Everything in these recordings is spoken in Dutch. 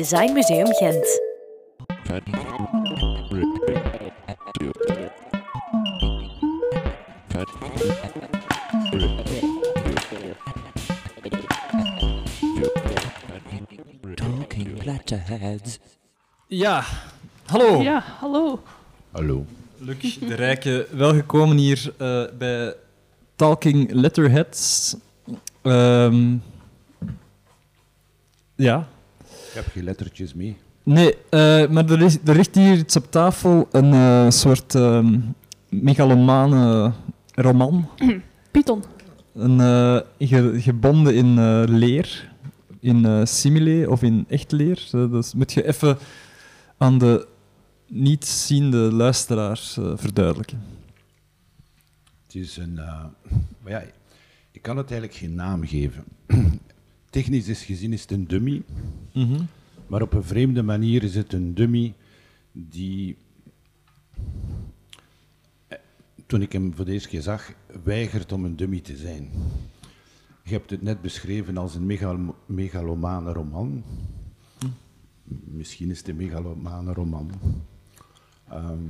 Design Museum Gent. Talking letterheads. Ja, hallo. Ja, hallo. Hallo. Luc de Rijke, welgekomen hier eh, bij Talking Letterheads. Ehm, ja. Ik heb geen lettertjes mee. Nee, eh, maar er, is, er ligt hier iets op tafel, een eh, soort ehm megalomane roman. Python. Een, eh, ge- gebonden in eh, leer, in eh, simile of in echt leer. Dus moet je even aan de niet ziende luisteraars verduidelijken. Het is een. maar ja, ik kan het eigenlijk geen naam geven. Technisch is gezien is het een dummy, Mhm. maar op een vreemde manier is het een dummy die. eh, Toen ik hem voor de eerste keer zag, weigert om een dummy te zijn. Je hebt het net beschreven als een megalo- megalomane roman. Misschien is het een megalomane roman. Ehm,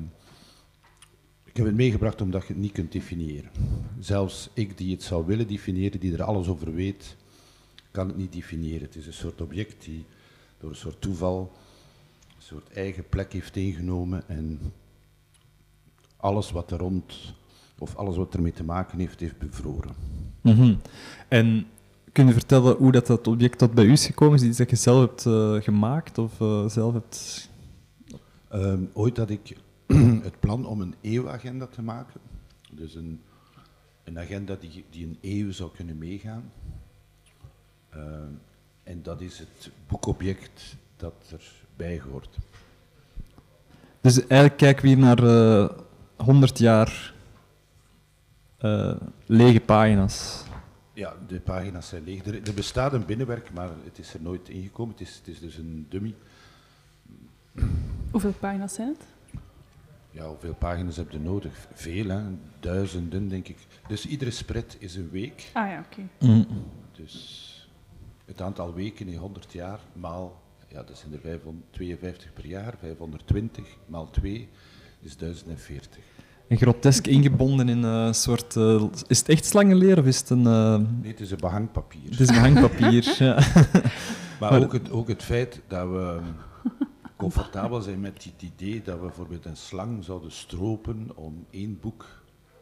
ik heb het meegebracht omdat je het niet kunt definiëren. Zelfs ik die het zou willen definiëren, die er alles over weet, kan het niet definiëren. Het is een soort object die door een soort toeval een soort eigen plek heeft ingenomen en alles wat er rond, of alles wat ermee te maken heeft, heeft bevroren. Mhm. En kun je vertellen hoe dat, dat object tot bij u is gekomen? Is iets dat je zelf hebt eh, gemaakt of eh, zelf hebt... Ehm, ooit had ik het plan om een eeuwagenda te maken. Dus een, een agenda die, die een eeuw zou kunnen meegaan. Ehm, en dat is het boekobject dat erbij hoort. Dus eigenlijk kijken we hier naar eh 100 jaar eh, lege pagina's. Ja, de pagina's zijn leeg. Er, er bestaat een binnenwerk, maar het is er nooit ingekomen. Het is, het is dus een dummy. Hoeveel pagina's zijn het? Ja, hoeveel pagina's heb je nodig? Veel, hè? duizenden, denk ik. Dus iedere spread is een week. Ah ja, oké. Mhm. Dus het aantal weken in 100 jaar maal, ja, dat zijn er 552 per jaar, 520 maal 2 is 1040. En grotesk ingebonden in een soort... eh, is het echt slangenleer of is het een... eh, Nee, het is een behangpapier. het is behangpapier. ja. maar maar- ook het, ook het feit dat we comfortabel zijn met het idee dat we bijvoorbeeld een slang zouden stropen om één boek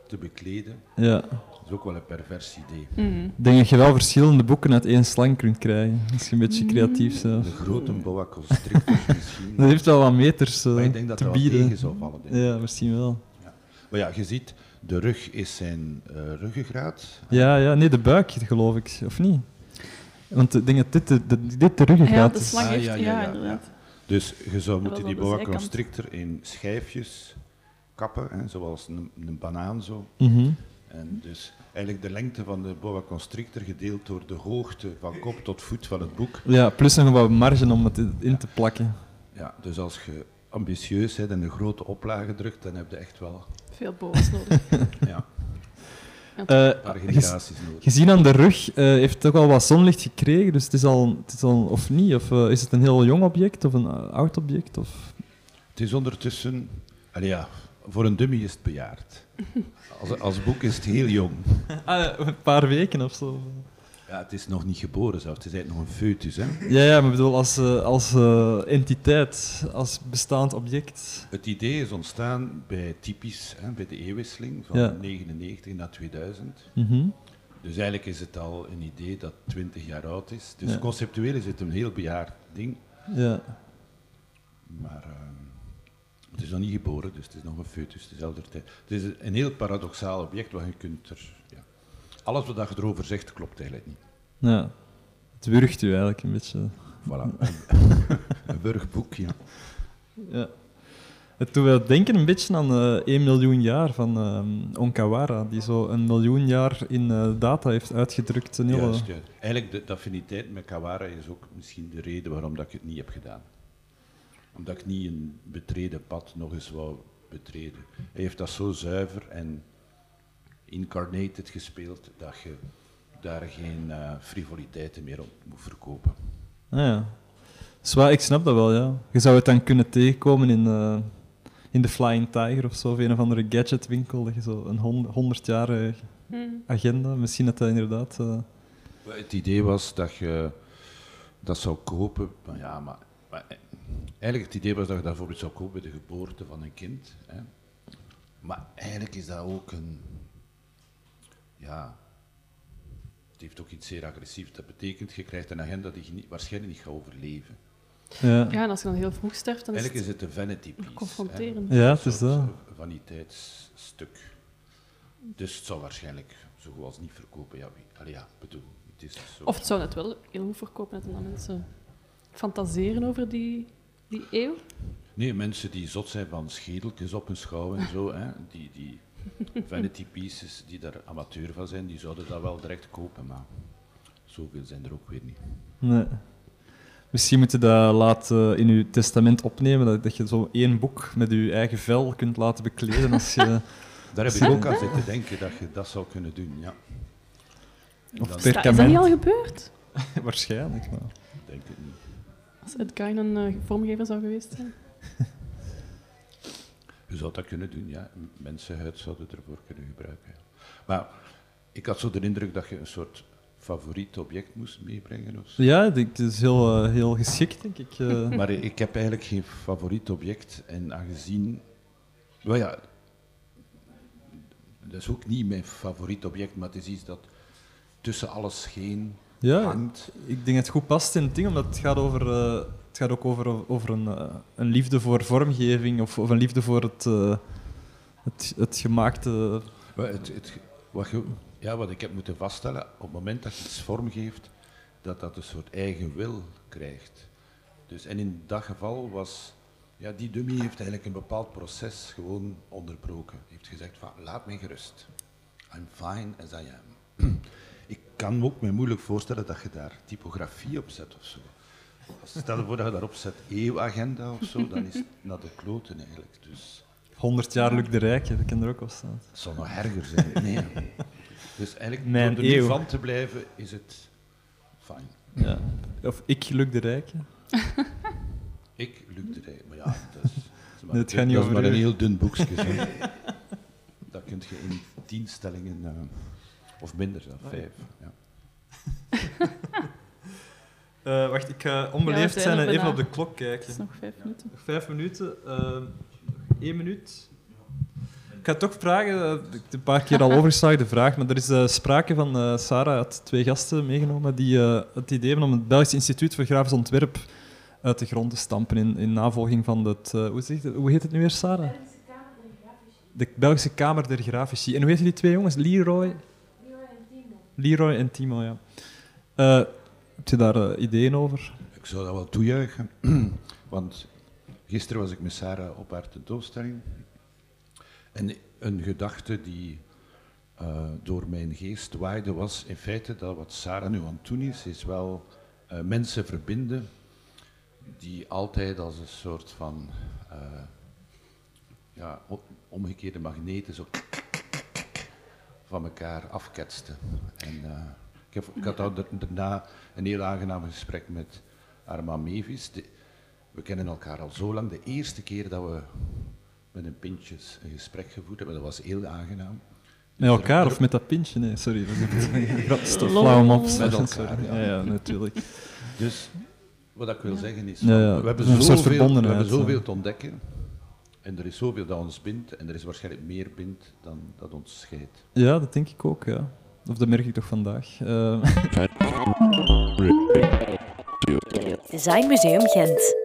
te bekleden, ja. dat is ook wel een pervers idee. Mhm. Ik denk dat je wel verschillende boeken uit één slang kunt krijgen. Je een beetje creatief bent. De grote boa constrictor misschien. Dat heeft wel wat meters eh, maar ik denk dat te wel bieden. tegen zou vallen. Ja, misschien wel. Maar ja, je ziet, de rug is zijn eh, ruggengraat. Ja, ja, nee, de buik, geloof ik, of niet? Want ik denk dat dit de, de, dit de Ja, de is. slang Ah, heeft... ja, Ja, ja, ja, inderdaad. Dus je zou moeten die boa constrictor in schijfjes kappen, hè, zoals een, een banaan zo. Mhm. En dus eigenlijk de lengte van de boa constrictor gedeeld door de hoogte van kop tot voet van het boek. Ja, plus nog wat marge om het in te plakken. Ja, dus als je ambitieus bent en een grote oplage drukt, dan heb je echt wel Veel boas nodig. ja, Eh, een paar gez- generaties nodig. gezien aan de rug eh, heeft het ook al wat zonlicht gekregen, dus het is al, het is al of niet? Of eh, is het een heel jong object of een oud object? Of... Het is ondertussen, allee ja, voor een dummy is het bejaard. Als, als boek is het heel jong. Ah, een paar weken of zo. Ja, het is nog niet geboren zelfs. Het is eigenlijk nog een foetus. Hè. Ja, ja, maar ik bedoel, als, eh, als eh, entiteit, als bestaand object. Het idee is ontstaan bij typisch, hè, bij de eeuwwisseling van Ja. 99 naar 2000. Mhm. Dus eigenlijk is het al een idee dat 20 jaar oud is. Dus Ja. conceptueel is het een heel bejaard ding. Ja. Maar ehm, het is nog niet geboren, dus het is nog een foetus. dezelfde tijd. Het is een heel paradoxaal object, want je kunt er... Ja, alles wat je erover zegt, klopt eigenlijk niet. ja. Het wurgt u eigenlijk een beetje. Voilà. Een, burgboek, ja. Ja. Het doet wel denken een beetje aan eh 1 miljoen jaar van ehm, Onkawara, die zo een miljoen jaar in eh, data heeft uitgedrukt. Een hele... Juist, juist. Eigenlijk de, de affiniteit met Kawara is ook misschien de reden waarom dat ik het niet heb gedaan. Omdat ik niet een betreden pad nog eens wou betreden. Hij heeft dat zo zuiver en incarnated gespeeld dat je daar geen eh, frivoliteiten meer op moet verkopen. Ah, ja. Zwaar, ik snap dat wel, ja. Je zou het dan kunnen tegenkomen in, eh, in de Flying Tiger of zo, of een of andere gadgetwinkel, dat je zo een hon- 100-jarige Hm. agenda, misschien dat dat inderdaad... eh, Het idee was dat je dat zou kopen, maar ja, maar, maar eh, eigenlijk het idee was dat je dat bijvoorbeeld zou kopen bij de geboorte van een kind. Hè. Maar eigenlijk is dat ook een, ja, het heeft ook iets zeer agressiefs. Dat betekent, je krijgt een agenda die je niet, waarschijnlijk niet gaat overleven. ja. Ja, en als je dan heel vroeg sterft, dan is Eigenlijk het... is het een vanity piece. confronterend. hè. Ja, Een het is dat. vaniteitsstuk. Dus het zal waarschijnlijk zo goed als niet verkopen. Ja, wie, allee, ja bedoel, het is zo. Of het zou net wel heel goed verkopen en dan mensen fantaseren over die, die eeuw. Nee, mensen die zot zijn van schedeltjes op hun schouw en zo, hè, die, die vanity pieces, die daar amateur van zijn, die zouden dat wel direct kopen, maar zoveel zijn er ook weer niet. Nee. Misschien moet je dat laten in je testament opnemen, dat, dat je zo één boek met je eigen vel kunt laten bekleden als je... Daar heb ik ook aan zitten denken dat je dat zou kunnen doen, ja. Of Is dat, is dat Perkament. niet al gebeurd? Waarschijnlijk, maar... denk ik niet. Als Ed Gein een eh, vormgever zou geweest zijn. Je zou dat kunnen doen, ja. Mensenhuid zouden ervoor kunnen gebruiken. ja. Maar ik had zo de indruk dat je een soort favoriet object moest meebrengen of zo. Ja, ik denk, het is heel, eh, heel geschikt, denk ik. eh. Maar ik heb eigenlijk geen favoriet object. En aangezien. Nou ja. Dat is ook niet mijn favoriet object, maar het is iets dat tussen alles heen ja, hangt. ik denk dat het goed past in het ding, omdat het gaat, over, eh, het gaat ook over, over een, eh, een liefde voor vormgeving of, of een liefde voor het, eh, het, het gemaakte. Het, het, wat, je, ja, wat ik heb moeten vaststellen, op het moment dat je iets vormgeeft, dat dat een soort eigen wil krijgt. Dus, en in dat geval was, ja, die dummy heeft eigenlijk een bepaald proces gewoon onderbroken. Heeft gezegd van, laat mij gerust. I'm fine as I am. Ik kan me ook me moeilijk voorstellen dat je daar typografie op zet of zo. Stel je voor dat je daarop zet eeuwagenda of zo, dan is het naar de kloten eigenlijk. Dus 100 jaar Luc de Rijk, dat kan er ook wel staan. het zal nog erger zijn. Nee. Dus eigenlijk, Mijn door er eeuw. van te blijven, is het fijn. Ja. Of ik, Luc de Rijk. Ik, Luc de Rij. Maar ja, dat is, maar, Nee, het gaat niet dat is over maar een heel dun boekje. Dat kun je in tien stellingen, eh, of minder dan vijf. Ja. Eh, wacht, ik ga onbeleefd zijn en even op de klok Het kijken. is nog vijf minuten. Nog vijf minuten. eh één minuut. Ik ga toch vragen, eh, ik heb een paar keer al overgeslagen de vraag, maar er is eh, sprake van, eh, Sarah had twee gasten meegenomen die eh, het idee hebben om het Belgisch Instituut voor Grafisch Ontwerp uit de grond te stampen in, in navolging van het, eh, hoe, je- hoe heet het nu weer, Sarah? De Belgische Kamer der Grafici. En hoe heten die twee jongens? Leroy? Leroy en Timo, ja. Eh, heb je daar eh, ideeën over? Ik zou dat wel toejuichen, want gisteren was ik met Sarah op haar tentoonstelling. En een gedachte die eh, door mijn geest waaide was in feite dat wat Sarah nu aan het doen is, is wel mensen verbinden die altijd als een soort van ja, omgekeerde magneten zo van elkaar afketsten. En, eh, ik, heb, ik had daar daarna een heel aangenaam gesprek met Arma Mevis. De- we kennen elkaar al zo lang. De eerste keer dat we met een pintjes een gesprek gevoerd hebben, dat was heel aangenaam. Met elkaar of met dat pintje? Nee, sorry. Dat is Lol. flauw om op Met elkaar, ja. Ja, ja, natuurlijk. Dus wat ik wil zeggen is, Ja, ja, we, hebben zoveel, we verbondenheid, hebben ja. zoveel te ontdekken. En er is zoveel dat ons bindt, en er is waarschijnlijk meer bindt dan dat ons scheidt. Ja, dat denk ik ook, ja. Of dat merk ik toch vandaag. Eh, Design Museum Gent.